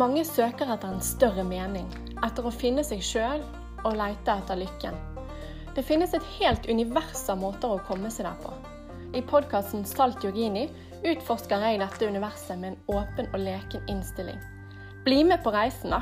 Mange søker etter en større mening, etter å finne seg sjøl og leite etter lykken. Det finnes et helt univers av måter å komme seg der på. I podkasten Salt Yogini utforsker jeg dette universet med en åpen og leken innstilling. Bli med på reisen, da!